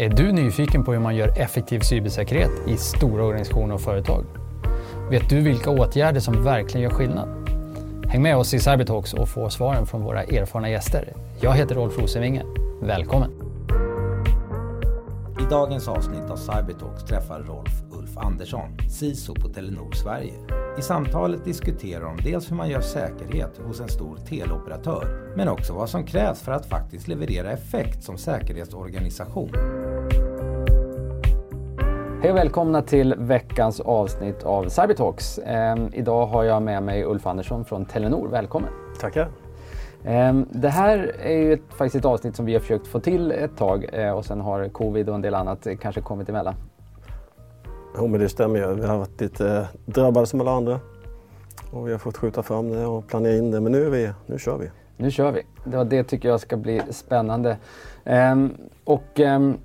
Är du nyfiken på hur man gör effektiv cybersäkerhet i stora organisationer och företag? Vet du vilka åtgärder som verkligen gör skillnad? Häng med oss i Cybertalks och få svaren från våra erfarna gäster. Jag heter Rolf Rosenvinge. Välkommen! I dagens avsnitt av Cybertalks träffar Rolf Ulf Andersson, CISO på Telenor Sverige. I samtalet diskuterar de dels hur man gör säkerhet hos en stor teleoperatör, men också vad som krävs för att faktiskt leverera effekt som säkerhetsorganisation. Hej och välkomna till veckans avsnitt av Cybertalks. Ehm, idag har jag med mig Ulf Andersson från Telenor. Välkommen! Tackar! Ehm, det här är ju ett, faktiskt ett avsnitt som vi har försökt få till ett tag eh, och sen har covid och en del annat kanske kommit emellan. Jo men det stämmer ju. Vi har varit lite drabbade som alla andra. Och vi har fått skjuta fram det och planera in det. Men nu, är vi, nu kör vi. Nu kör vi. Det, det tycker jag ska bli spännande. Ehm, och ehm,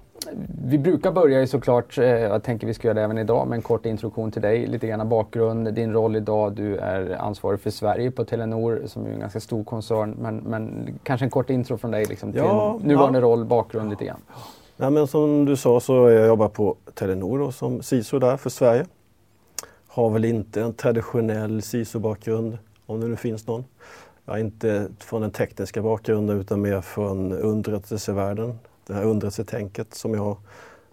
vi brukar börja ju såklart, eh, jag tänker vi ska göra det även idag, med en kort introduktion till dig. Lite grann bakgrund, din roll idag. Du är ansvarig för Sverige på Telenor som är en ganska stor koncern. Men, men kanske en kort intro från dig liksom, till Ja, nuvarande ja. roll, bakgrund lite grann. Nej, men som du sa så jag jobbar på Telenor då, som CISO där för Sverige. Har väl inte en traditionell CISO-bakgrund, om det nu finns någon. Jag är inte från den tekniska bakgrunden utan mer från underrättelsevärlden. Det här underrättelsetänket som jag har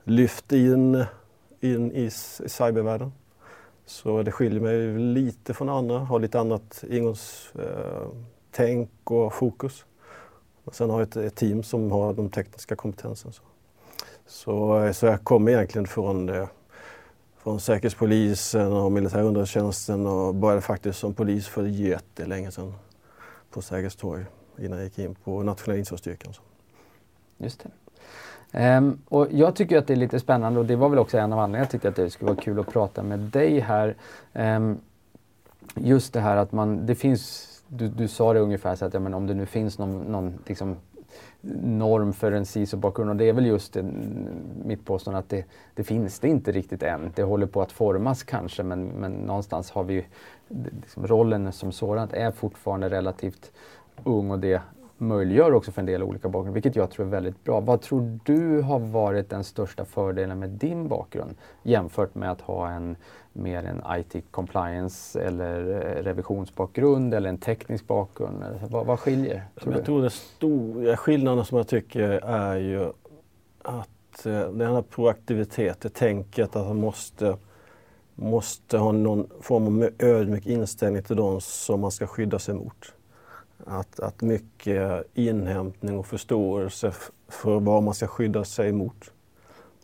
lyft in, in i, i cybervärlden. Så det skiljer mig lite från andra, har lite annat ingångstänk eh, och fokus. Och sen har jag ett, ett team som har de tekniska kompetensen. Så, så, så jag kommer egentligen från, från Säkerhetspolisen och militär underrättelsetjänsten och började faktiskt som polis för jättelänge sedan på Sergels torg innan jag gick in på nationella insatsstyrkan. Just det. Um, och jag tycker att det är lite spännande och det var väl också en av anledningarna jag tyckte att det skulle vara kul att prata med dig här. Um, just det här att man, det finns, du, du sa det ungefär så att ja, men om det nu finns någon, någon liksom, norm för en CISO-bakgrund och det är väl just det, mitt påstående att det, det finns det inte riktigt än. Det håller på att formas kanske men, men någonstans har vi ju, liksom, rollen som sådant är fortfarande relativt ung och det möjliggör också för en del olika bakgrunder, vilket jag tror är väldigt bra. Vad tror du har varit den största fördelen med din bakgrund jämfört med att ha en mer en IT compliance eller eh, revisionsbakgrund eller en teknisk bakgrund? Vad, vad skiljer? Tror Men du? jag tror den stora skillnaden som jag tycker är ju att eh, den här proaktiviteten, tänket att man måste, måste ha någon form av ödmjuk inställning till de som man ska skydda sig mot. Att, att mycket inhämtning och förståelse för vad man ska skydda sig mot.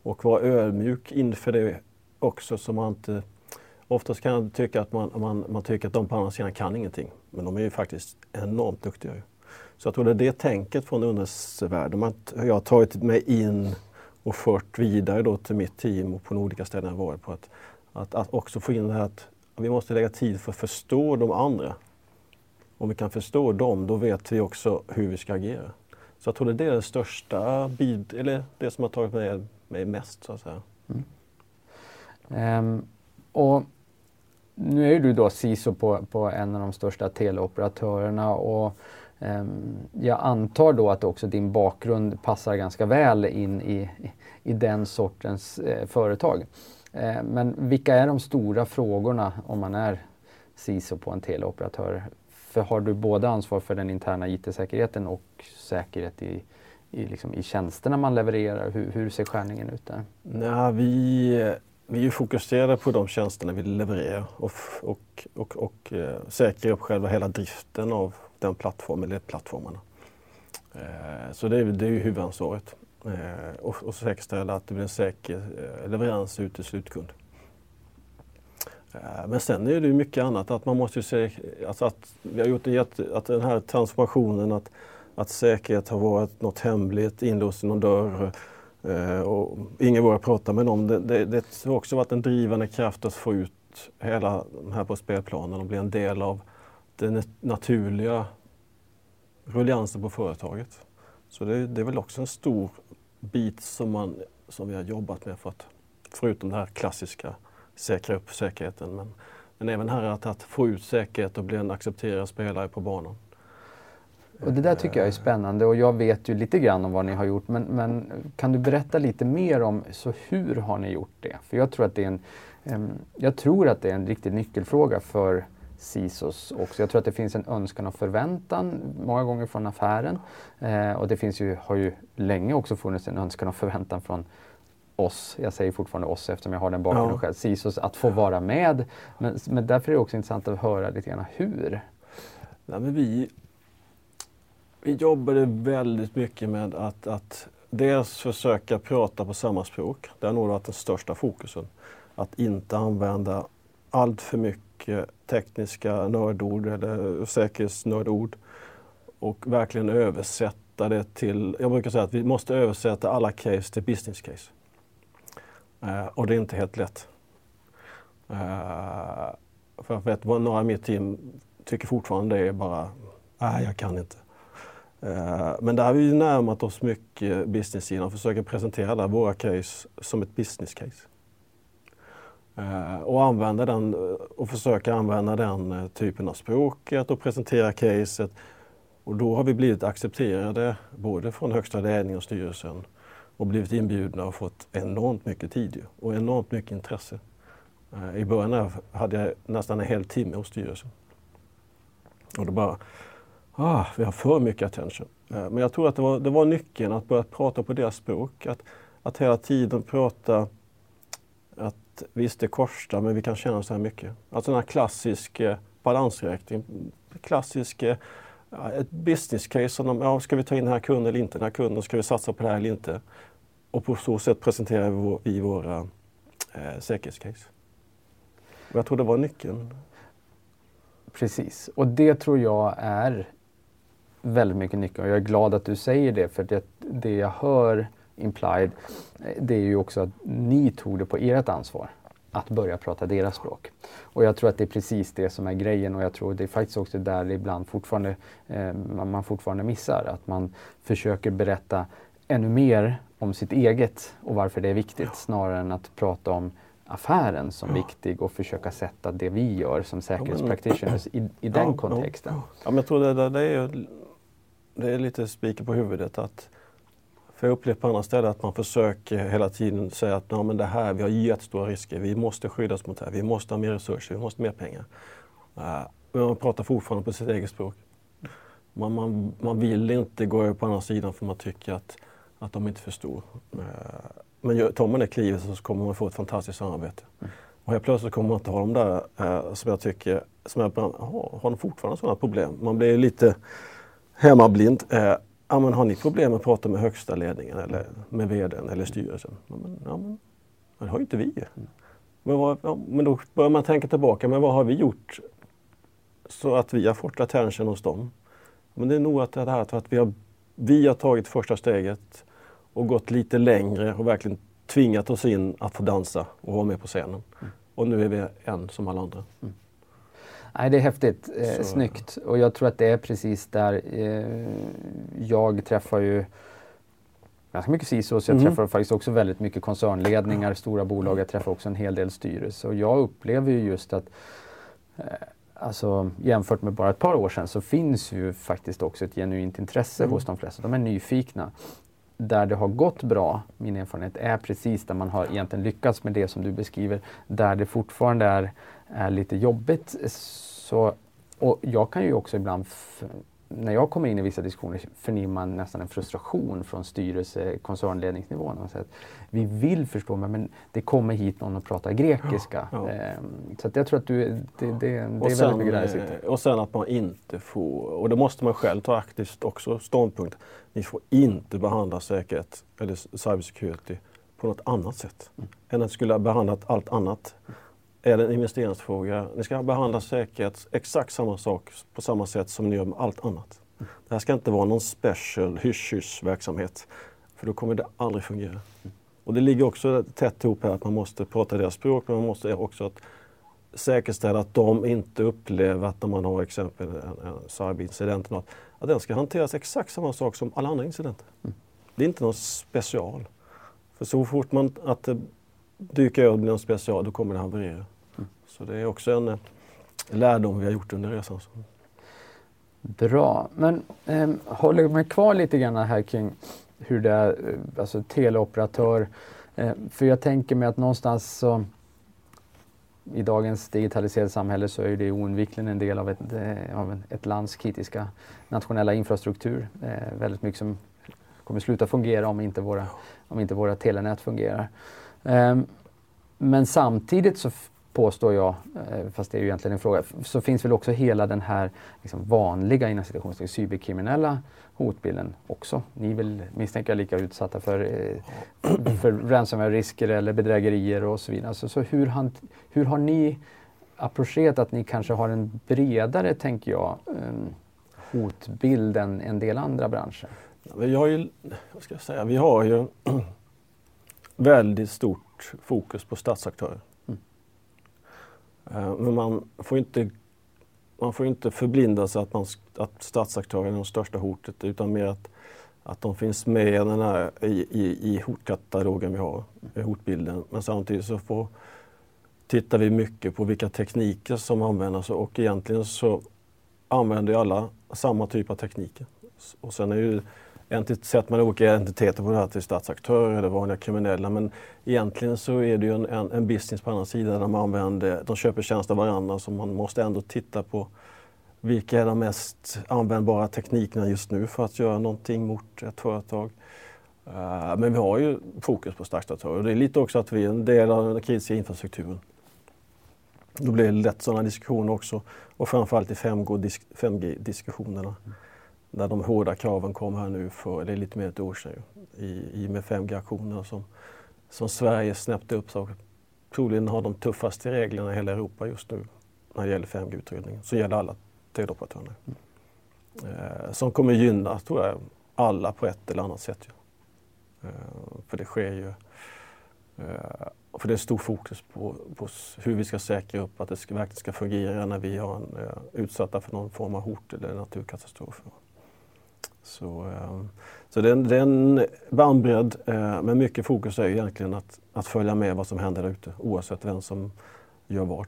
Och vara ödmjuk inför det också så man inte... Oftast kan jag tycka att man, man, man tycker att de på andra sidan kan ingenting. Men de är ju faktiskt enormt duktiga. Så jag tror det är det tänket från underrättelsevärlden man jag har tagit mig in och fört vidare då till mitt team och på de olika ställen jag varit på. Att, att, att också få in det här att vi måste lägga tid för att förstå de andra. Om vi kan förstå dem, då vet vi också hur vi ska agera. Så jag tror det är det största, bid, eller det som har tagit mig, mig mest så att säga. Mm. Ehm, och nu är ju du då CISO på, på en av de största teleoperatörerna och ehm, jag antar då att också din bakgrund passar ganska väl in i, i den sortens eh, företag. Eh, men vilka är de stora frågorna om man är CISO på en teleoperatör? För har du både ansvar för den interna IT-säkerheten och säkerhet i, i, liksom, i tjänsterna man levererar? Hur, hur ser skärningen ut där? Nej, vi, vi är fokuserade på de tjänsterna vi levererar och, och, och, och eh, säkrar upp själva hela driften av den plattformen eller plattformarna. Eh, så det är, det är ju huvudansvaret. Eh, och, och säkerställa att det blir en säker eh, leverans ut till slutkund. Eh, men sen är det ju mycket annat. Att man måste ju se, alltså att vi har gjort en jätte, att den här transformationen att, att säkerhet har varit något hemligt, inlåst i någon dörr eh, och ingen vågar prata med någon. Det, det, det har också varit en drivande kraft att få ut hela här på spelplanen och bli en del av den naturliga rulliansen på företaget. Så det, det är väl också en stor bit som, man, som vi har jobbat med för att, förutom det här klassiska, säkra upp säkerheten. Men, men även här att, att få ut säkerhet och bli en accepterad spelare på banan. Och det där tycker jag är spännande och jag vet ju lite grann om vad ni har gjort men, men kan du berätta lite mer om så hur har ni gjort det? För jag tror att det är en, jag tror att det är en riktig nyckelfråga för CISOs också. Jag tror att det finns en önskan och förväntan många gånger från affären. Eh, och det finns ju, har ju länge också funnits en önskan och förväntan från oss, jag säger fortfarande oss eftersom jag har den bakgrunden ja. själv, CISOs, att få vara med. Men, men därför är det också intressant att höra lite grann hur. Nej, men vi, vi jobbade väldigt mycket med att, att dels försöka prata på samma språk. Det har nog varit den största fokusen. Att inte använda allt för mycket tekniska nördord eller säkerhetsnördord och verkligen översätta det till, jag brukar säga att vi måste översätta alla case till business case. Uh, och det är inte helt lätt. Uh, för jag vet några i mitt team tycker fortfarande det är bara, nej jag kan inte. Uh, men där har vi närmat oss mycket business-sidan och försöker presentera där våra case som ett business case. och använda den och försöka använda den typen av språket och presentera caset. Och då har vi blivit accepterade både från högsta ledningen och styrelsen och blivit inbjudna och fått enormt mycket tid och enormt mycket intresse. Eh, I början hade jag nästan en hel timme hos styrelsen. Och då bara, ah, vi har för mycket attention. Eh, men jag tror att det var, det var nyckeln att börja prata på deras språk. Att, att hela tiden prata att visst det kostar men vi kan tjäna så här mycket. Alltså den här klassiska eh, balansräkningen, klassiska ett business case. om ja, ska vi ta in den här kunden eller inte? Den här kunden, ska vi satsa på det här eller inte? Och på så sätt presenterar vi våra eh, säkerhetscase. Och jag tror det var nyckeln. Precis, och det tror jag är väldigt mycket nyckeln. Och jag är glad att du säger det, för det, det jag hör implied, eh, det är ju också att ni tog det på ert ansvar att börja prata deras språk. Och jag tror att det är precis det som är grejen och jag tror det är faktiskt också där det ibland fortfarande, eh, man fortfarande missar. Att man försöker berätta ännu mer om sitt eget och varför det är viktigt ja. snarare än att prata om affären som ja. viktig och försöka sätta det vi gör som säkerhetspractitioners i, i den kontexten. Ja, men jag tror det, det, är, det är lite spiken på huvudet att för jag upplever på andra ställen att man försöker hela tiden säga att ja, men det här, vi har jättestora risker, vi måste skyddas mot det här, vi måste ha mer resurser, vi måste ha mer pengar. Uh, men man pratar fortfarande på sitt eget språk. Man, man, man vill inte gå över på andra sidan för man tycker att, att de inte förstår. Uh, men tar man det klivet så kommer man få ett fantastiskt samarbete. Mm. Och helt plötsligt kommer man inte ha de där uh, som jag tycker, som jag, har, de fortfarande sådana problem. Man blir lite hemmablind ja, men har ni problem att prata med högsta ledningen eller med vdn eller styrelsen? Ja, men, ja, men det har ju inte vi. Men, vad, ja, men då börjar man tänka tillbaka, men vad har vi gjort så att vi har fått attention hos dem? Men det är nog att det här att vi har, vi har tagit första steget och gått lite längre och verkligen tvingat oss in att få dansa och vara med på scenen. Mm. Och nu är vi en som alla andra. Mm. Nej, det är häftigt. Eh, snyggt. Och jag tror att det är precis där. Eh, jag träffar ju ganska mycket CISOs. Jag mm. träffar faktiskt också väldigt mycket koncernledningar, stora bolag. Jag träffar också en hel del styrelse. Och jag upplever ju just att eh, Alltså jämfört med bara ett par år sedan så finns ju faktiskt också ett genuint intresse mm. hos de flesta. De är nyfikna. Där det har gått bra, min erfarenhet, är precis där man har egentligen lyckats med det som du beskriver. Där det fortfarande är är lite jobbigt. Så, och jag kan ju också ibland, när jag kommer in i vissa diskussioner, förnimmer man nästan en frustration från styrelse, koncernledningsnivån. Så att vi vill förstå, men det kommer hit någon och pratar grekiska. Ja, ja. Ehm, så jag tror att du, det, det, det är sen, väldigt mycket där sitter. Och sen att man inte får, och det måste man själv ta aktivt också ståndpunkt, ni får inte behandla säkerhet eller cybersecurity på något annat sätt mm. än att skulle ha behandlat allt annat. Är det en investeringsfråga. Ni ska behandla säkerhet exakt samma sak på samma sätt som ni gör med allt annat. Det här ska inte vara någon special hysch verksamhet för då kommer det aldrig fungera. Och det ligger också tätt ihop här att man måste prata deras språk men man måste också att säkerställa att de inte upplever att när man har exempel en, en cyberincident att den ska hanteras exakt samma sak som alla andra incidenter. Det är inte någon special. För så fort man att det dyker över och blir någon special, då kommer det haverera. Så det är också en eh, lärdom vi har gjort under resan. Bra, men eh, håller mig kvar lite grann här kring hur det är, eh, alltså teleoperatör. Eh, för jag tänker mig att någonstans så i dagens digitaliserade samhälle så är det oundvikligen en del av ett, eh, av ett lands kritiska nationella infrastruktur. Eh, väldigt mycket som kommer sluta fungera om inte våra, om inte våra telenät fungerar. Eh, men samtidigt så påstår jag, eh, fast det är ju egentligen en fråga, så finns väl också hela den här liksom vanliga inom cyberkriminella hotbilden också. Ni vill misstänka lika utsatta för, eh, för ransomware-risker eller bedrägerier och så vidare. Så, så hur, han, hur har ni approcherat att ni kanske har en bredare, tänker jag, ehm, hotbild än en del andra branscher? Vi har ju, vad ska jag säga, vi har ju väldigt stort fokus på statsaktörer. Eh, men man får inte man får inte förblinda sig att, man, att statsaktörerna är det största hotet utan mer att, att de finns med den här, i, i, i hotkatalogen vi har, i hotbilden. Men samtidigt så får, tittar vi mycket på vilka tekniker som används och egentligen så använder ju alla samma typ av tekniker. Och sen är ju sätter man olika identiteter på det här till statsaktörer eller vanliga kriminella men egentligen så är det ju en, en, en business på andra sidan där de använder, de köper tjänster av varandra så man måste ändå titta på vilka är de mest användbara teknikerna just nu för att göra någonting mot ett företag. Uh, men vi har ju fokus på statsaktörer och det är lite också att vi är en del av den kritiska infrastrukturen. Då blir det lätt sådana diskussioner också och framförallt i 5G-diskussionerna. 5G när de hårda kraven kom här nu för, det är lite mer än ett år sedan i, i med 5G-aktionerna som, som Sverige snäppte upp så troligen har de tuffaste reglerna i hela Europa just nu när det gäller 5G-utredningen. som gäller alla teleoperatörerna. Mm. Eh, som kommer gynna, tror jag, alla på ett eller annat sätt. Eh, för det sker ju eh, för det är stor fokus på, på, hur vi ska säkra upp att det ska, verkligen ska fungera när vi har en, eh, utsatta för någon form av hot eller naturkatastrof. Så, ehm, så det, är en bandbredd, eh, men mycket fokus är egentligen att, att följa med vad som händer där ute oavsett vem som gör vad.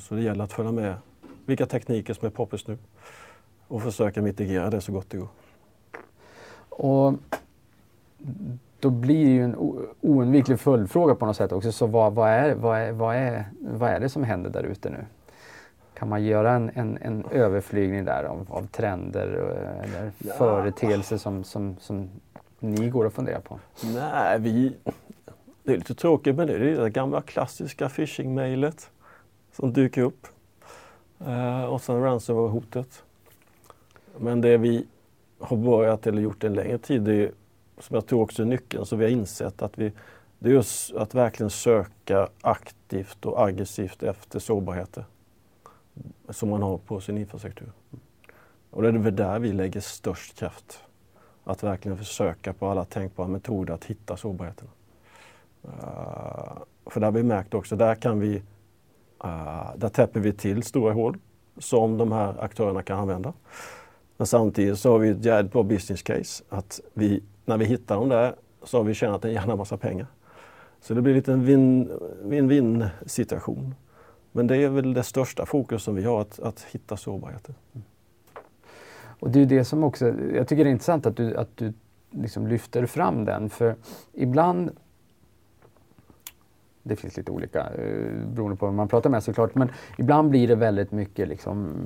Så det gäller att följa med vilka tekniker som är poppis nu och försöka mitigera det så gott det går. Och då blir det ju en oundviklig följdfråga på något sätt också. Så vad, vad, är, vad, är, vad, är, vad är det som händer där ute nu? Kan man göra en, en, en överflygning där av, av trender eller ja. företeelser som, som, som ni går och funderar på? Nej, vi... Det är lite tråkigt men det är det gamla klassiska phishing-mailet som dyker upp. Uh, och sen ransomware-hotet. Men det vi har börjat eller gjort en längre tid, det är, som jag tror också är nyckeln, så vi har insett att vi, det är just att verkligen söka aktivt och aggressivt efter sårbarheter som man har på sin infrastruktur. Och det är väl där vi lägger störst kraft. Att verkligen försöka på alla tänkbara metoder att hitta sårbarheterna. Uh, för där har vi märkt också, där kan vi, uh, där täpper vi till stora hål som de här aktörerna kan använda. Men samtidigt så har vi ett jävligt bra business case. Att vi, när vi hittar dem där så har vi tjänat en jävla massa pengar. Så det blir lite en win-win situation. Men det är väl det största fokus som vi har, att, att hitta sårbarheter. Mm. Och det är det som också, jag tycker det är intressant att du, att du liksom lyfter fram den, för ibland det finns lite olika eh, beroende på vem man pratar med såklart, men ibland blir det väldigt mycket liksom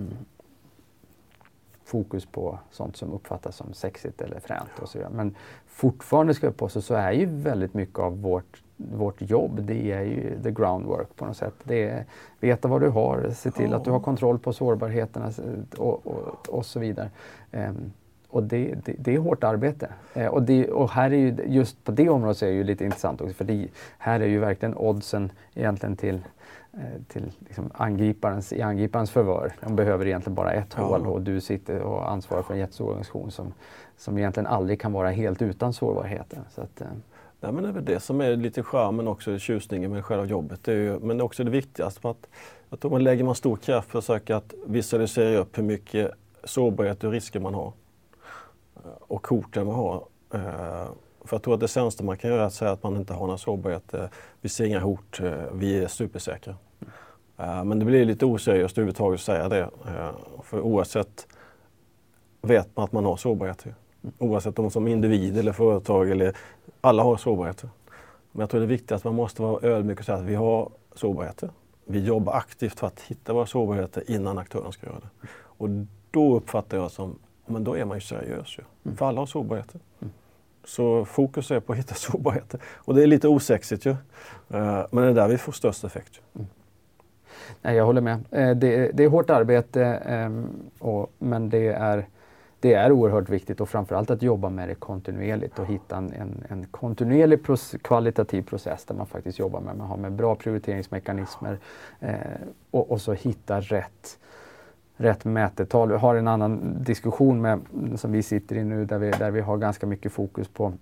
fokus på sånt som uppfattas som sexigt eller fränt och så. Men fortfarande ska jag påstå så är ju väldigt mycket av vårt vårt jobb det är ju the groundwork på något sätt. Det är veta vad du har, se till att du har kontroll på sårbarheterna och, och, och så vidare. Um, och det, det, det, är hårt arbete. Uh, och, det, och här är ju, just på det området så är det ju lite intressant också för det, här är ju verkligen oddsen egentligen till uh, till liksom angriparens, i angriparens förvör. De behöver egentligen bara ett ja. hål och du sitter och ansvarar för en jättestor organisation som, som egentligen aldrig kan vara helt utan sårbarheter. Så att, uh, Nej, men det är väl det som är lite charmen också, tjusningen med själva jobbet. Det är ju, men också det viktigaste. Att, jag tror man lägger man stor kraft för att försöka att visualisera upp hur mycket sårbarhet och risker man har. Eh, och hoten man har. Eh, för jag tror att det sämsta man kan göra är att säga att man inte har några sårbarheter. Eh, vi ser inga hot, vi är supersäkra. Men det blir lite oseriöst överhuvudtaget att säga det. För oavsett vet man att man har sårbarheter. Oavsett om som individ eller företag eller alla har sårbarheter. Men jag tror det är viktigt att man måste vara ödmjuk och säga att vi har sårbarheter. Vi jobbar aktivt för att hitta våra sårbarheter innan aktören ska göra det. Och då uppfattar jag som, men då är man ju seriös ju. Mm. För alla har sårbarheter. Mm. Så fokus är på att hitta sårbarheter. Och det är lite osexigt ju. Eh, men det är där vi får störst effekt. Mm. Nej, jag håller med. Eh, det, är hårt arbete ehm, men det är, det är oerhört viktigt och framförallt att jobba med det kontinuerligt och hitta en, en, en kontinuerlig proce kvalitativ process där man faktiskt jobbar med, man har med bra prioriteringsmekanismer eh, och, och så hitta rätt rätt mätetal. Vi har en annan diskussion med, som vi sitter i nu där vi, där vi har ganska mycket fokus på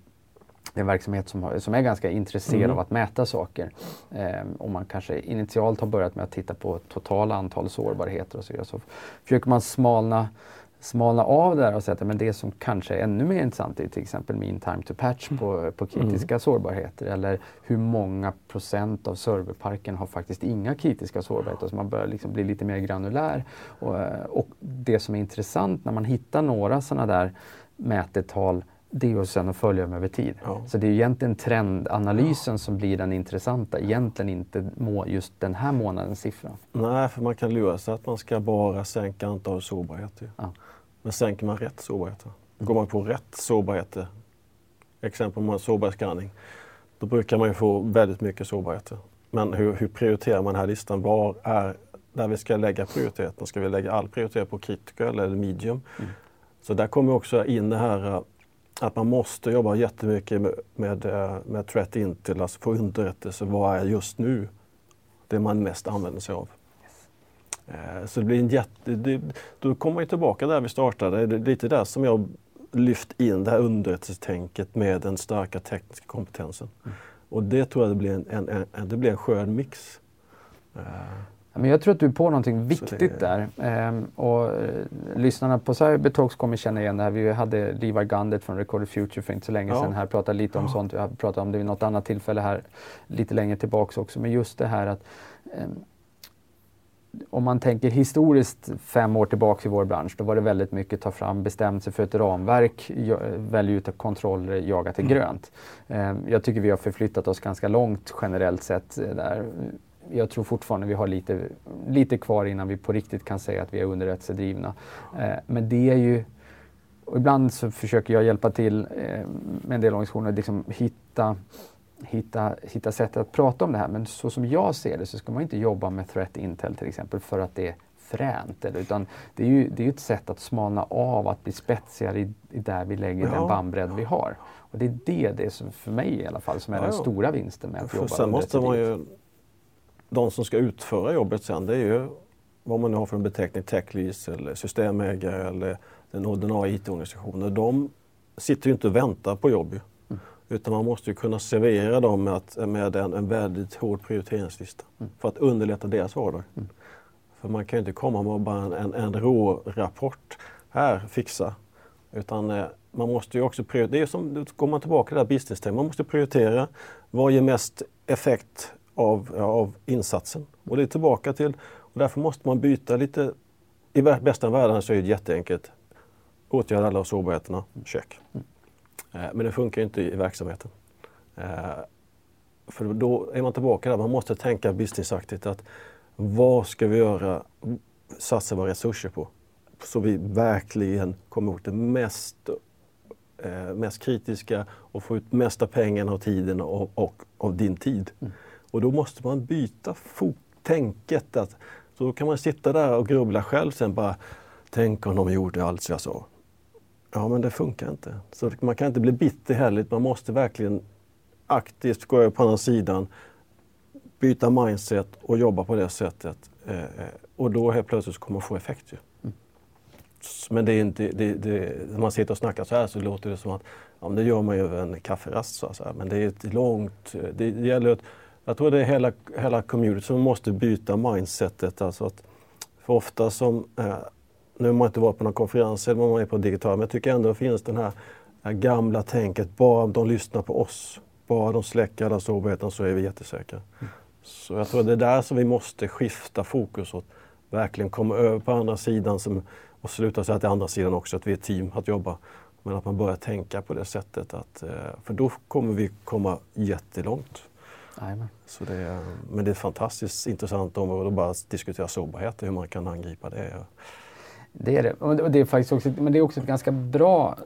en verksamhet som, har, som är ganska intresserad mm. av att mäta saker. Eh, och man kanske initialt har börjat med att titta på totala antal sårbarheter och så vidare. Så försöker man smalna, smalna av det där och säga att men det som kanske är ännu mer intressant är till exempel mean time to patch på, på kritiska mm. sårbarheter. Eller hur många procent av serverparken har faktiskt inga kritiska sårbarheter. Så man börjar liksom bli lite mer granulär. Och, och det som är intressant när man hittar några sådana där mätetal det är sen att följa dem över tid. Ja. Så det är egentligen trendanalysen ja. som blir den intressanta, egentligen inte just den här månadens siffra. Nej, för man kan lura sig att man ska bara sänka antalet sårbarheter. Ja. Men sänker man rätt sårbarheter, går man på rätt sårbarheter, exempel man sårbarhetsskanning, då brukar man ju få väldigt mycket sårbarheter. Men hur, hur prioriterar man den här listan? Var är där vi ska lägga prioriteten? Ska vi lägga all prioritet på critical eller medium? Mm. Så där kommer också in det här att man måste jobba jättemycket med, med, eh, med threat intel, alltså få underrättelse. Vad är just nu det man mest använder sig av? Eh, så det blir en jätte... Det, då kommer man tillbaka där vi startade. Det är lite där som jag lyft in det här underrättelsetänket med den starka tekniska kompetensen. Mm. Och det tror jag det blir en, en, en, det blir en skön mix. Eh, men jag tror att du är på någonting viktigt det... där. Ehm, och eh, lyssnarna på Cybertalks kommer känna igen det här. Vi hade Levi Gundert från Recorded Future för inte så länge ja. sedan här pratade lite om ja. sånt. Vi har pratat om det vid något annat tillfälle här lite längre tillbaks också. Men just det här att eh, om man tänker historiskt fem år tillbaks i vår bransch, då var det väldigt mycket ta fram, bestämma sig för ett ramverk, välja ut kontroller, jaga till mm. grönt. Eh, jag tycker vi har förflyttat oss ganska långt generellt sett eh, där jag tror fortfarande vi har lite, lite kvar innan vi på riktigt kan säga att vi är underrättelsedrivna. Eh, men det är ju och ibland så försöker jag hjälpa till eh, med en del organisationer att liksom hitta, hitta, hitta sätt att prata om det här. Men så som jag ser det så ska man inte jobba med threat intel till exempel för att det är fränt. Eller, utan det är ju det är ett sätt att smalna av, att bli spetsigare i, i där vi lägger ja. den bandbredd vi har. Och det är det, det som för mig i alla fall, som är ja, den stora vinsten med att för jobba Sen måste man ju de som ska utföra jobbet sen det är ju vad man nu har för en beteckning, techlease eller systemägare eller den ordinarie IT-organisationen. De sitter ju inte och väntar på jobb. Utan man måste ju kunna servera dem med, att, med en, en väldigt hård prioriteringslista mm. för att underlätta deras vardag. Mm. För man kan ju inte komma med bara en, en, en rå rapport. Här, fixa. Utan eh, man måste ju också prioritera. Det är som, går man tillbaka till det här business -time. Man måste prioritera. Vad ger mest effekt av, av insatsen. Och det är tillbaka till, och därför måste man byta lite. I bästa världen så är det jätteenkelt. Åtgärda alla sårbarheterna, check. Mm. Eh, men det funkar inte i verksamheten. Eh, för då är man tillbaka där, man måste tänka businessaktigt att vad ska vi göra, satsa våra resurser på? Så vi verkligen kommer åt det mest, eh, mest kritiska och få ut mesta pengarna och tiden och, och, och din tid. Mm. Och då måste man byta tänket. Att, så då kan man sitta där och grubbla själv sen bara, tänk om de gjorde allt jag sa. Ja, men det funkar inte. Så man kan inte bli bitter heller. Man måste verkligen aktivt gå över på andra sidan, byta mindset och jobba på det sättet. Eh, eh, och då helt plötsligt kommer man få effekt. Ju. Mm. Men det är inte, det, det, när man sitter och snackar så här så låter det som att ja, det gör man ju över en kafferast. Så här. Men det är ett långt... Det gäller att jag tror det är hela, hela community som måste byta mindsetet. Alltså att, för ofta som, eh, nu har man inte varit på någon konferens eller man är på digital, men jag tycker ändå det finns den här, här gamla tänket, bara de lyssnar på oss, bara de släcker alla sårbarheterna så är vi jättesäkra. Mm. Så jag tror det är där som vi måste skifta fokus och verkligen komma över på andra sidan som och sluta säga till andra sidan också att vi är ett team att jobba. Men att man börjar tänka på det sättet. Att, eh, för då kommer vi komma jättelångt. Amen. Så det är, men det är ett fantastiskt intressant område att bara diskutera sårbarhet och hur man kan angripa det. Det är det. Och det är faktiskt också, men det är också ett ganska bra,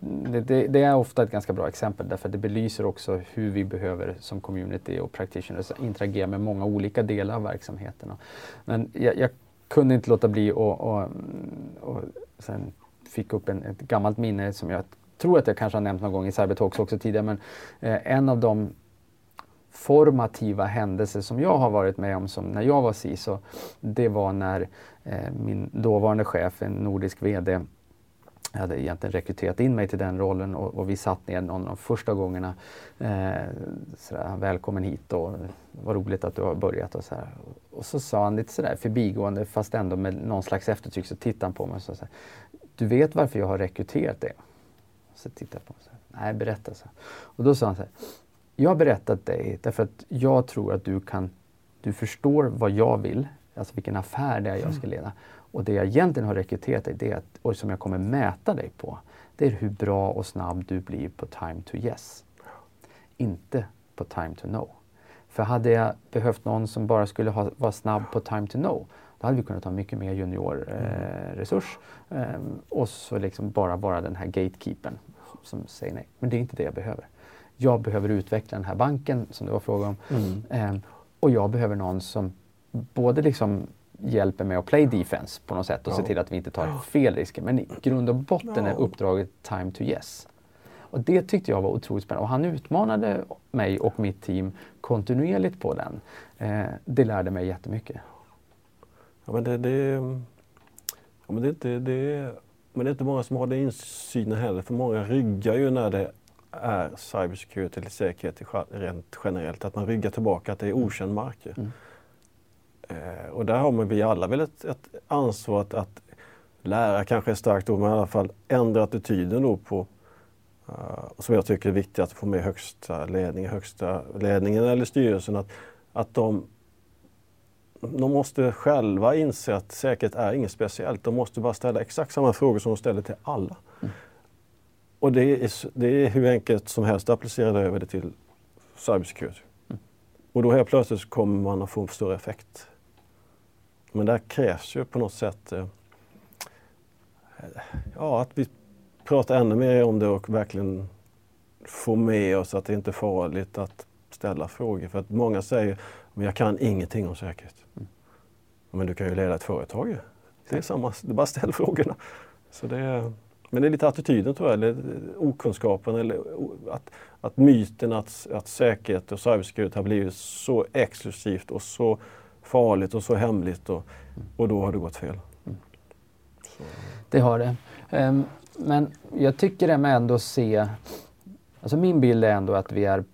det, det, är ofta ett ganska bra exempel därför att det belyser också hur vi behöver som community och practitioners interagera med många olika delar av verksamheten. Men jag, jag kunde inte låta bli och, och, och sen fick upp en, ett gammalt minne som jag tror att jag kanske har nämnt någon gång i Cybertalks också tidigare men eh, en av de formativa händelser som jag har varit med om som när jag var CISO, det var när eh, Eh, min dåvarande chef, en nordisk VD, hade egentligen rekryterat in mig till den rollen och, och vi satt ner någon av de första gångerna. Eh, sådär, välkommen hit och vad roligt att du har börjat och så här. Och så sa han lite sådär förbigående fast ändå med någon slags eftertryck så tittade han på mig och sa så här, Du vet varför jag har rekryterat dig? Så tittade jag på honom och sa, Nej berätta. Så. Och då sa han så här, jag har berättat dig därför att jag tror att du kan, du förstår vad jag vill, alltså vilken affär det är jag ska mm. leda. Och det jag egentligen har rekryterat dig, det att, och som jag kommer mäta dig på, det är hur bra och snabb du blir på time to yes. Inte på time to no. För hade jag behövt någon som bara skulle ha, vara snabb på time to no, då hade vi kunnat ha mycket mer juniorresurs eh, eh, och så liksom bara vara den här gatekeepern som säger nej. Men det är inte det jag behöver jag behöver utveckla den här banken som det var fråga om. Mm. Eh, och jag behöver någon som både liksom hjälper mig att play defense på något sätt och ja. se till att vi inte tar fel risker. Men i grund och botten är uppdraget time to yes. Och det tyckte jag var otroligt spännande och han utmanade mig och mitt team kontinuerligt på den. Eh, det lärde mig jättemycket. Ja, men det, det, ja, men det, det, det, men det är inte många som har den insynen heller för många ryggar ju när det är cybersecurity eller säkerhet rent generellt. Att man ryggar tillbaka, att det är mm. okänd mark. Mm. Eh, och där har man, vi alla väl ett, ett ansvar att, att lära kanske är starkt ord, men i alla fall ändra attityden då på uh, som jag tycker är viktigt att få med högsta ledningen, högsta ledningen eller styrelsen att, att de de måste själva inse att säkerhet är inget speciellt. De måste bara ställa exakt samma frågor som de ställer till alla. Mm. Och det är, det är hur enkelt som helst att applicera det över det till cybersecurity. Mm. Och då helt plötsligt kommer man att få en större effekt. Men där krävs ju på något sätt eh, ja, att vi pratar ännu mer om det och verkligen får med oss att det inte är farligt att ställa frågor. För att många säger att jag kan ingenting om säkerhet. Mm. Men du kan ju leda ett företag. Det är samma, det är bara ställ frågorna. Så det, men det är lite attityden tror jag, eller okunskapen eller att, att myten att, att säkerhet och cybersecurity har blivit så exklusivt och så farligt och så hemligt och, och då har det gått fel. Mm. Det har det. Um, men jag tycker det med ändå se, alltså min bild är ändå att vi är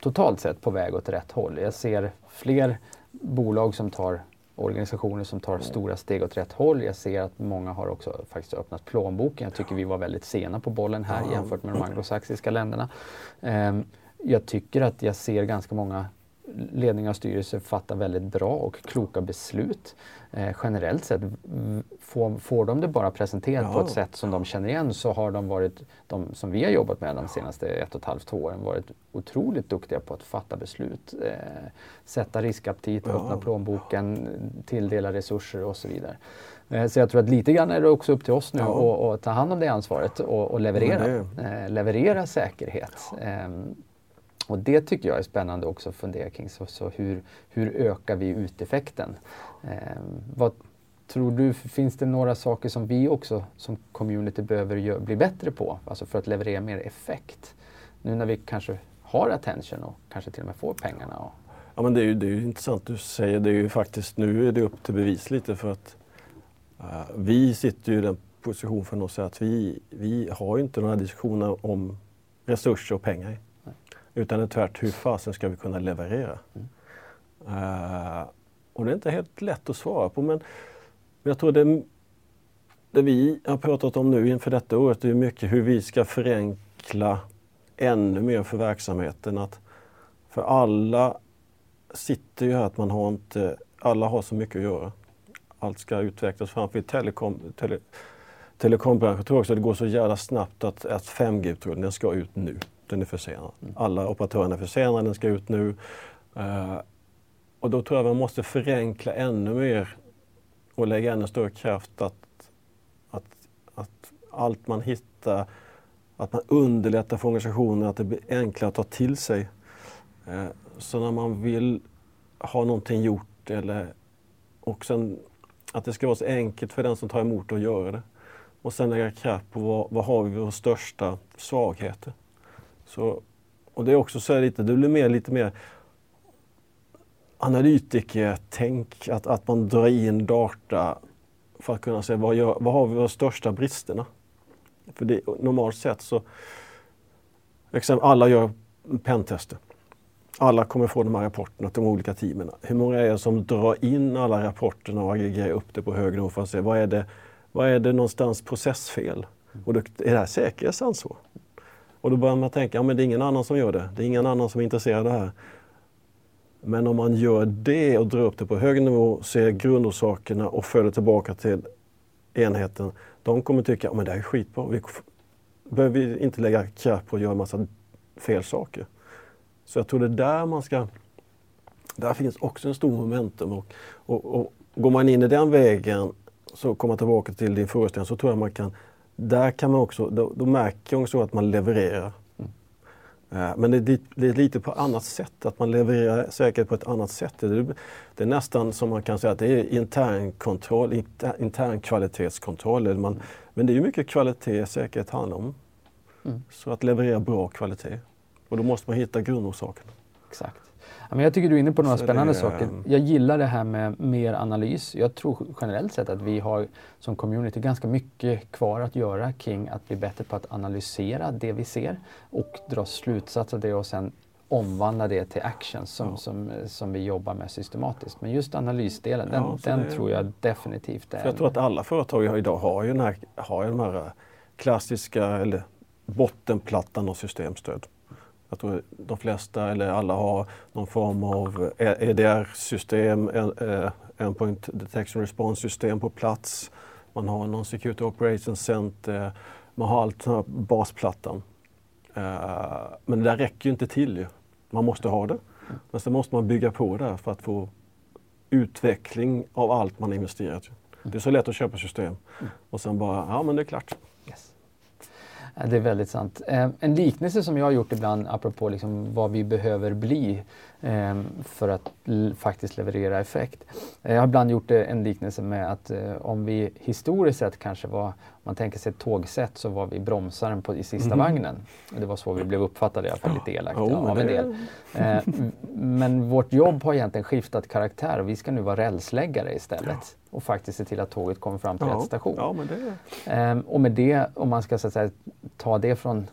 totalt sett på väg åt rätt håll. Jag ser fler bolag som tar organisationer som tar stora steg åt rätt håll. Jag ser att många har också faktiskt öppnat plånboken. Jag tycker vi var väldigt sena på bollen här jämfört med de anglosaxiska länderna. Um, jag tycker att jag ser ganska många ledningar och styrelser fattar väldigt bra och kloka beslut. Eh, generellt sett, får, får de det bara presenterat ja. på ett sätt som de känner igen så har de varit, de som vi har jobbat med de senaste ett och ett halvt, två åren, varit otroligt duktiga på att fatta beslut. Eh, sätta riskaptit, ja. öppna plånboken, tilldela resurser och så vidare. Eh, så jag tror att lite grann är det också upp till oss nu ja. att, att ta hand om det ansvaret och, och leverera, eh, leverera säkerhet. Och det tycker jag är spännande också att fundera kring. Så, så hur, hur ökar vi uteffekten? Eh, vad tror du, finns det några saker som vi också som community behöver gör, bli bättre på? Alltså för att leverera mer effekt? Nu när vi kanske har attention och kanske till och med får pengarna. Och... Ja men det är ju, det är ju intressant du säger. Det är ju faktiskt, nu är det upp till bevis lite för att uh, vi sitter ju i den position för att säga att vi, vi har ju inte några diskussioner om resurser och pengar. Utan det är tvärt, hur fasen ska vi kunna leverera? Mm. Uh, och det är inte helt lätt att svara på men jag tror det, det vi har pratat om nu inför detta året är mycket hur vi ska förenkla ännu mer för verksamheten. Att för alla sitter ju här att man har inte, alla har så mycket att göra. allt ska utvecklas framför telekom, tele, telekombranschen. Jag tror också att det går så jävla snabbt att, att 5G-tråden, den ska ut nu. Den är försenad. Alla operatörerna är försenade, den ska ut nu. Uh, och då tror jag man måste förenkla ännu mer och lägga ännu större kraft att, att, att allt man hittar, att man underlättar för organisationer, att det blir enklare att ta till sig. Uh, så när man vill ha någonting gjort eller och sen att det ska vara så enkelt för den som tar emot att göra det. Och sen lägga kraft på vad, vad har vi våra största svagheter. Så, och det är också så lite, det blir mer, lite mer analytiker-tänk, att, att man drar in data för att kunna se vad, gör, vad har vi de största bristerna. För det, normalt sett så, exempel, alla gör pentester. Alla kommer få de här rapporterna till de olika teamen. Hur många är det som drar in alla rapporterna och aggregerar upp det på hög nivå för att se vad är det, vad är det någonstans processfel? Och då, är det här säkerhetsansvar? Och då börjar man tänka, ja men det är ingen annan som gör det. Det är ingen annan som är intresserad av det här. Men om man gör det och drar upp det på hög nivå, ser grundorsakerna och följer tillbaka till enheten. De kommer tycka, ja men det här är skitbra. Vi behöver inte lägga kraft på att göra en massa fel saker. Så jag tror det är där man ska... Där finns också en stor momentum. Och, och, och går man in i den vägen, så kommer tillbaka till din föreställning, så tror jag man kan... Där kan man också, då, då märker man också att man levererar. Mm. Men det är, det är, lite på annat sätt, att man levererar säkert på ett annat sätt. Det är, det är nästan som man kan säga att det är internkontroll, inter, intern kvalitetskontroll. Man, men det är ju mycket kvalitet säkerhet handlar om. Mm. Så att leverera bra kvalitet. Och då måste man hitta grundorsaken. Exakt. Men jag tycker du är inne på några Så spännande det, saker. Jag gillar det här med mer analys. Jag tror generellt sett att vi har som community ganska mycket kvar att göra kring att bli bättre på att analysera det vi ser och dra slutsatser av det och sen omvandla det till action som, ja. som, som vi jobbar med systematiskt. Men just analysdelen, den, ja, den tror jag definitivt är... jag tror att alla företag idag har ju den här, har ju de här klassiska eller bottenplattan och systemstöd. Jag tror de flesta eller alla har någon form av eh, EDR-system, eh, Endpoint Detection Response-system på plats. Man har någon Security Operations Center. Man har allt den här basplattan. Eh, men det där räcker ju inte till. Man måste ha det. Men sen måste man bygga på det för att få utveckling av allt man investerat. Det är så lätt att köpa system och sen bara, ja men det är klart. Det är väldigt sant. Eh, en liknelse som jag har gjort ibland apropå liksom vad vi behöver bli för att faktiskt leverera effekt. Jag har ibland gjort en liknelse med att eh, om vi historiskt sett kanske var, om man tänker sig ett tågsätt, så var vi bromsaren på, i sista mm. vagnen. Det var så vi blev uppfattade i alla fall, lite elakt oh, av en del. Men vårt jobb har egentligen skiftat karaktär och vi ska nu vara rälsläggare istället och faktiskt se till att tåget kommer fram till ja, rätt station. Ja, det... Ehm, och med det, om man ska säga, ta det från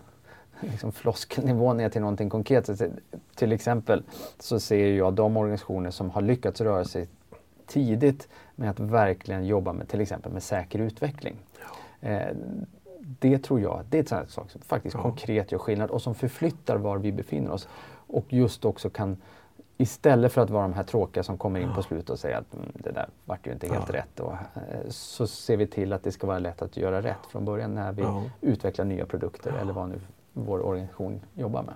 liksom floskelnivå ner till någonting konkret. Så, till exempel så ser jag de organisationer som har lyckats röra sig tidigt med att verkligen jobba med till exempel med säker utveckling. Ja. Ehm, det tror jag, det är ett sånt sak som faktiskt ja. konkret gör skillnad och som förflyttar var vi befinner oss. Och just också kan Istället för att vara de här tråkiga som kommer in på slutet och säger att mm, det där vart ju inte helt ja. rätt. Och, eh, så ser vi till att det ska vara lätt att göra rätt från början när vi ja. utvecklar nya produkter eller vad nu vår organisation jobbar med.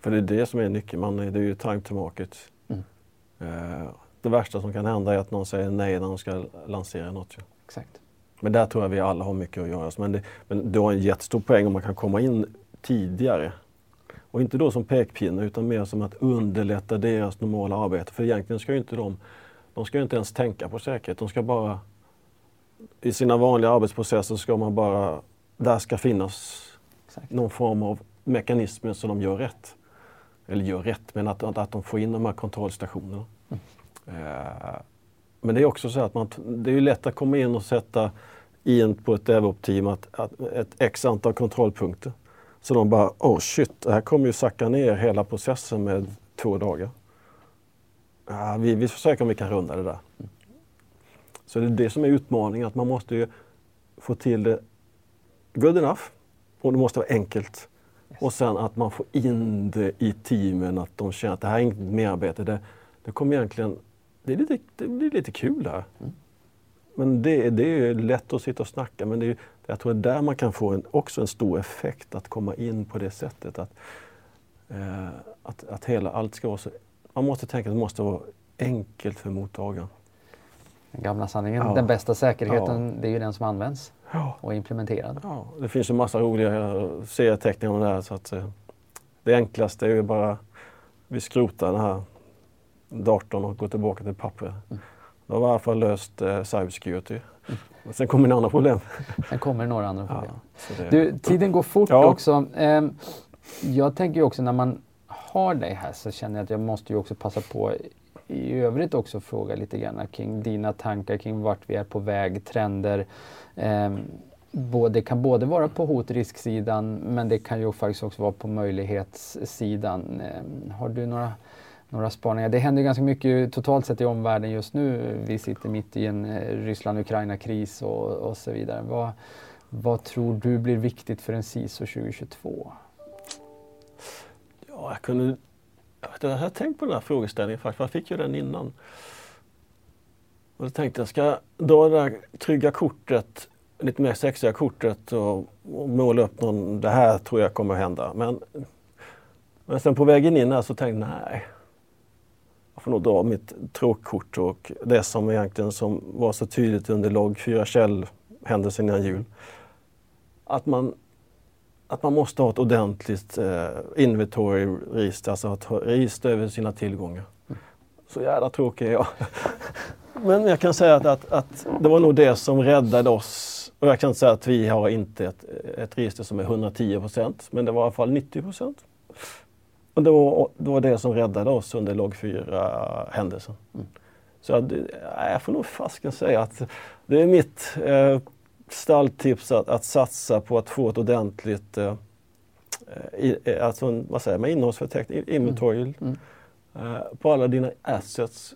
För det är det som är nyckeln, man, det är ju time to market. Mm. Eh, det värsta som kan hända är att någon säger nej när de ska lansera något. Exakt. Men där tror jag vi alla har mycket att göra. Men, det, men du har en jättestor poäng om man kan komma in tidigare och inte då som pekpinne utan mer som att underlätta deras normala arbete. För egentligen ska ju inte de, de ska inte ens tänka på säkerhet. De ska bara, i sina vanliga arbetsprocesser ska man bara, där ska finnas Exakt. någon form av mekanismer så de gör rätt. Eller gör rätt, men att, att de får in de här kontrollstationerna. Mm. Eh, men det är också så att man, det är lätt att komma in och sätta in på ett DevOps-team att, att ett x antal kontrollpunkter. Så de bara, oh shit, det här kommer ju sacka ner hela processen med två dagar. Ja, vi, vi försöker om vi kan runda det där. Så det är det som är utmaningen, att man måste ju få till det good enough och det måste vara enkelt. Yes. Och sen att man får in det i teamen, att de känner att det här är inget merarbete. Det, det kommer egentligen, det är lite, det blir lite kul där. Mm. men det, det är lätt att sitta och snacka men det är, jag tror är där man kan få en, också en stor effekt att komma in på det sättet. Att, eh, att, att hela, allt ska vara så... Man måste tänka att det måste vara enkelt för mottagaren. Den gamla sanningen, ja. den bästa säkerheten, Ja. det är ju den som används Ja. och implementerad. Ja, det finns ju massa roliga serieteckningar om det här så att eh, det enklaste är ju bara vi skrotar den här datorn och går tillbaka till papper. Då har vi i alla fall löst eh, cybersecurity. Men Sen kommer andra problem. Sen kommer några andra Ja, problem. så det, Du, tiden går fort Ja. också. Ehm, jag tänker ju också när man har dig här så känner jag att jag måste ju också passa på i övrigt också fråga lite grann kring dina tankar kring vart vi är på väg, trender. Eh, både, det kan både vara på hot och risksidan men det kan ju faktiskt också vara på möjlighetssidan. Eh, har du några, några spaningar? Det händer ganska mycket totalt sett i omvärlden just nu. Vi sitter mitt i en eh, Ryssland-Ukraina-kris och, och så vidare. Vad, vad tror du blir viktigt för en CISO 2022? ja, jag kunde... Jag, vet, jag har tänkt på den här frågeställningen faktiskt, för jag fick ju den innan. Och då tänkte jag, ska jag dra det där trygga kortet, lite mer sexiga kortet och, och måla upp någon, det här tror jag kommer att hända. Men, men sen på vägen in här så tänkte jag, nej. Jag får nog dra mitt tråkkort och det som egentligen som var så tydligt under logg 4 Kjell händelsen innan jul. Att man att man måste ha ett ordentligt eh, inventory-register, alltså ett register över sina tillgångar. Så jävla tråkig är jag. Men jag kan säga att, att, att det var nog det som räddade oss. Och jag kan säga att vi har inte ett, ett register som är 110 procent, men det var i alla fall 90 procent. Och det var, det var det som räddade oss under logg 4-händelsen. Så jag, jag får nog fasken säga att det är mitt eh, stalltips att, att satsa på att få ett ordentligt eh, i, eh, alltså en, vad säger man, innehållsförteckning, inventory Mm. eh, på alla dina assets.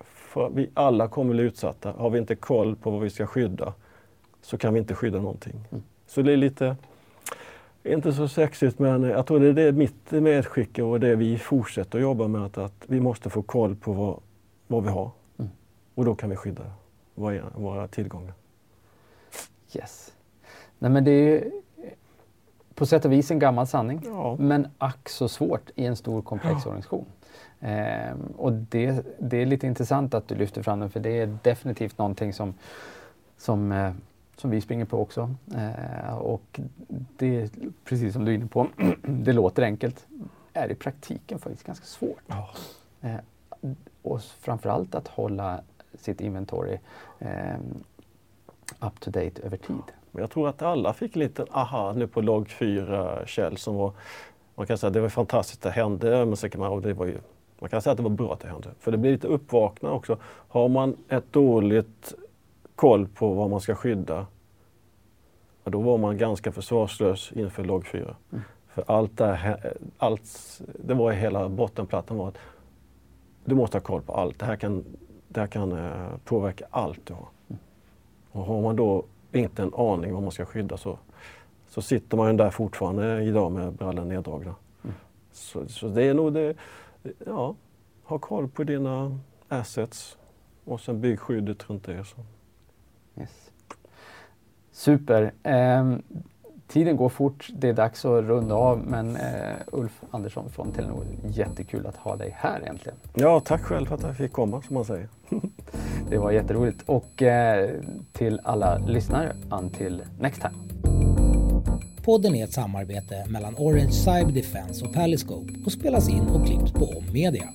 För vi alla kommer bli utsatta. Har vi inte koll på vad vi ska skydda så kan vi inte skydda någonting. Mm. Så det är lite, inte så sexigt men jag tror det är det mitt medskick och det vi fortsätter att jobba med. Att, att vi måste få koll på vad, vad vi har. Mm. Och då kan vi skydda våra, våra tillgångar. Yes. Nej, men det är ju på sätt och vis en gammal sanning. Ja. Men ack så svårt i en stor komplex Ja. organisation. Ehm, och det, det är lite intressant att du lyfter fram den för det är definitivt någonting som, som, eh, som vi springer på också. Eh, och det är precis som du är inne på, det låter enkelt, är i praktiken faktiskt ganska svårt. Ja. Eh, och framförallt att hålla sitt inventory eh, up to date över tid. Men jag tror att alla fick en liten aha nu på logg 4 Kjell som var, man kan säga att det var fantastiskt det hände, men så kan man, och det var ju, man kan säga att det var bra att det hände. För det blir lite uppvaknande också. Har man ett dåligt koll på vad man ska skydda, ja, då var man ganska försvarslös inför logg 4. Mm. För allt där, allt, det var hela bottenplattan var att du måste ha koll på allt. Det här kan, det här kan eh, påverka allt du har. Och har man då inte en aning vad man ska skydda så, så sitter man ju där fortfarande idag med brallan neddragna. Mm. Så, så det är nog det, ja, ha koll på dina assets och sen bygg skyddet runt det. Så. Yes. Super. Ehm, tiden går fort, det är dags att runda av men eh, Ulf Andersson från Telenor, jättekul att ha dig här äntligen. Ja, tack själv för att jag fick komma som man säger. Det var jätteroligt och eh, till alla lyssnare, until next time. Podden är ett samarbete mellan Orange Cyber Defense och Paliscope och spelas in och klipps på Om Media.